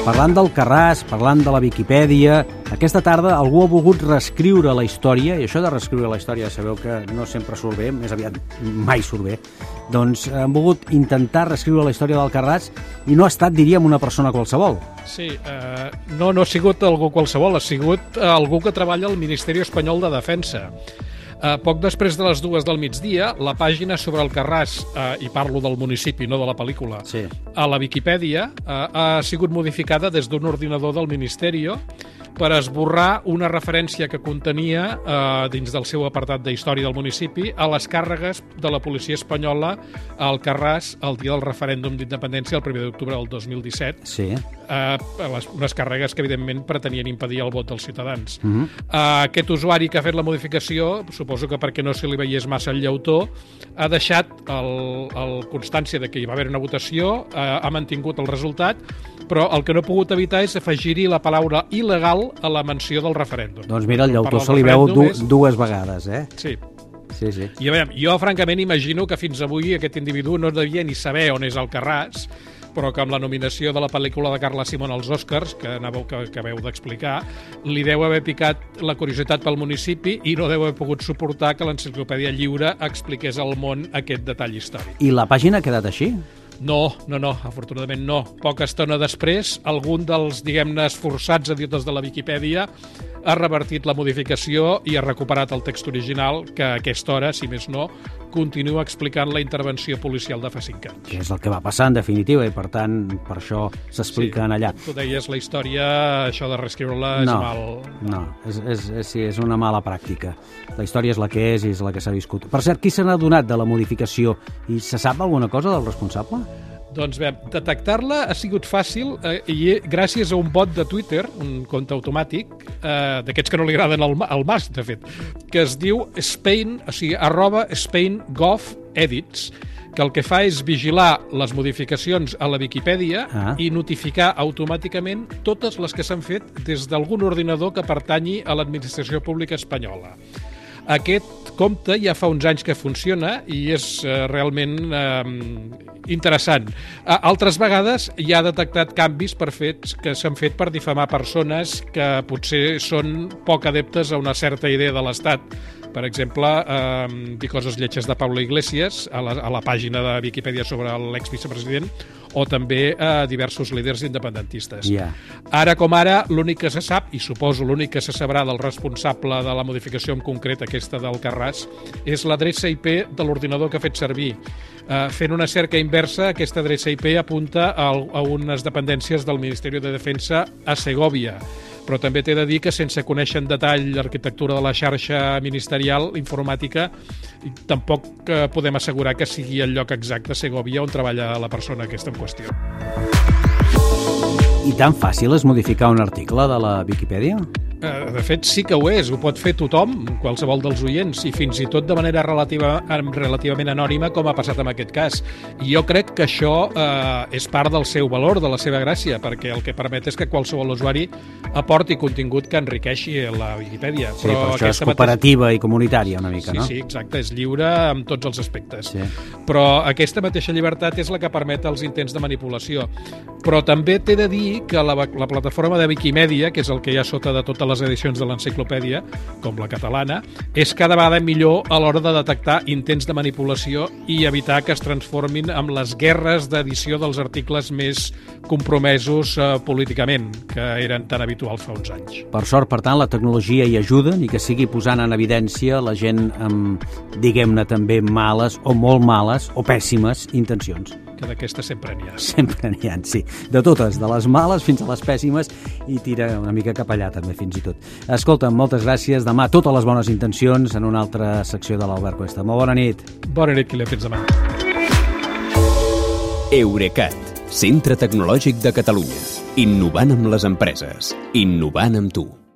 Parlant del Carràs, parlant de la Viquipèdia, aquesta tarda algú ha volgut reescriure la història, i això de reescriure la història sabeu que no sempre surt bé, més aviat mai surt bé, doncs han volgut intentar reescriure la història del Carràs i no ha estat, diríem, una persona qualsevol. Sí, eh, no, no ha sigut algú qualsevol, ha sigut algú que treballa al Ministeri Espanyol de Defensa. Eh, poc després de les dues del migdia, la pàgina sobre el Carràs, eh, i parlo del municipi, no de la pel·lícula, Sí. a la Viquipèdia, eh, ha sigut modificada des d'un ordinador del Ministeri per esborrar una referència que contenia, eh, dins del seu apartat de història del municipi, a les càrregues de la policia espanyola al Carràs el dia del referèndum d'independència el 1 d'octubre del 2017, Sí. eh, les, unes càrregues que evidentment pretenien impedir el vot dels ciutadans. Mhm. eh, aquest usuari que ha fet la modificació, suposo que perquè no se li veiés massa el llautó, ha deixat el, el constància de que hi va haver una votació, eh, ha mantingut el resultat, però el que no ha pogut evitar és afegir-hi la paraula il·legal a la menció del referèndum. Doncs mira, el llautó Parlar se li veu du és- dues vegades, eh? Sí. Sí, sí. I a veure, jo francament imagino que fins avui aquest individu no devia ni saber on és el Carràs, però que amb la nominació de la pel·lícula de Carla Simón als Oscars, que anàveu que acabeu d'explicar, li deu haver picat la curiositat pel municipi i no deu haver pogut suportar que l'enciclopèdia lliure expliqués al món aquest detall històric. I la pàgina ha quedat així? No, no, no, afortunadament no. Poca estona després, algun dels, diguem-ne, esforçats editors de la Viquipèdia ha revertit la modificació i ha recuperat el text original que a aquesta hora, si més no, continua explicant la intervenció policial de fa cinc anys. Que és el que va passar, en definitiva, i per tant, per això s'explica en allà. Tu deies la història, això de reescriure-la és no, mal... no, és, és, és, sí, és una mala pràctica. La història és la que és i és la que s'ha viscut. Per cert, qui se n'ha donat de la modificació i se sap alguna cosa del responsable? Doncs bé, detectar-la ha sigut fàcil eh, i gràcies a un bot de Twitter, un compte automàtic, eh, d'aquests que no li agraden al, al Mas, de fet, que es diu Spain, o sigui, arroba Spain Gov Edits, que el que fa és vigilar les modificacions a la Viquipèdia Ah. i notificar automàticament totes les que s'han fet des d'algun ordinador que pertanyi a l'administració pública espanyola. Aquest compte ja fa uns anys que funciona i és eh, realment eh, interessant. Altres vegades ja ha detectat canvis per fets que s'han fet per difamar persones que potser són poc adeptes a una certa idea de l'Estat. Per exemple, eh, dir coses lletges de Pablo Iglesias a la, a la pàgina de Viquipèdia sobre l'exvicepresident o també a diversos líders independentistes. Ja. Ara com ara, l'únic que se sap, i suposo l'únic que se sabrà del responsable de la modificació en concret, aquesta del Carràs, és l'adreça IP de l'ordinador que ha fet servir. Uh, fent una cerca inversa, aquesta adreça IP apunta a, a unes dependències del Ministeri de Defensa a Segovia però també t'he de dir que sense conèixer en detall l'arquitectura de la xarxa ministerial informàtica tampoc eh, podem assegurar que sigui el lloc exacte Segovia on treballa la persona aquesta en qüestió. I tan fàcil és modificar un article de la Viquipèdia? Eh, De fet, sí que ho és. Ho pot fer tothom, qualsevol dels oients, i fins i tot de manera relativa, relativament anònima, com ha passat en aquest cas. I jo crec que això eh, és part del seu valor, de la seva gràcia, perquè el que permet és que qualsevol usuari aporti contingut que enriqueixi la Viquipèdia. Sí, per això és cooperativa i comunitària una mica, Sí, no? sí, exacte, és lliure en tots els aspectes. Sí. Però aquesta mateixa llibertat és la que permet els intents de manipulació. Però també t'he de dir que la, la plataforma de Wikimedia, que és el que hi ha sota de totes les edicions de l'enciclopèdia, com la catalana, és cada vegada millor a l'hora de detectar intents de manipulació i evitar que es transformin en les guerres d'edició dels articles més compromesos eh, políticament, que eren tan habituals fa uns anys. Per sort, per tant, la tecnologia hi ajuda i que sigui posant en evidència la gent amb, diguem-ne, també males o molt males o pèssimes intencions. Que d'aquestes sempre n'hi ha. Sempre n'hi ha, sí. De totes, de les males fins a les pèssimes i tira una mica cap allà també, fins i tot. Escolta, moltes gràcies. Demà totes les bones intencions en una altra secció de l'Albert Cuesta. Molt bona nit. Bona nit, Quilé, fins demà. Eurecat, centre tecnològic de Catalunya. Innovant amb les empreses. Innovant amb tu.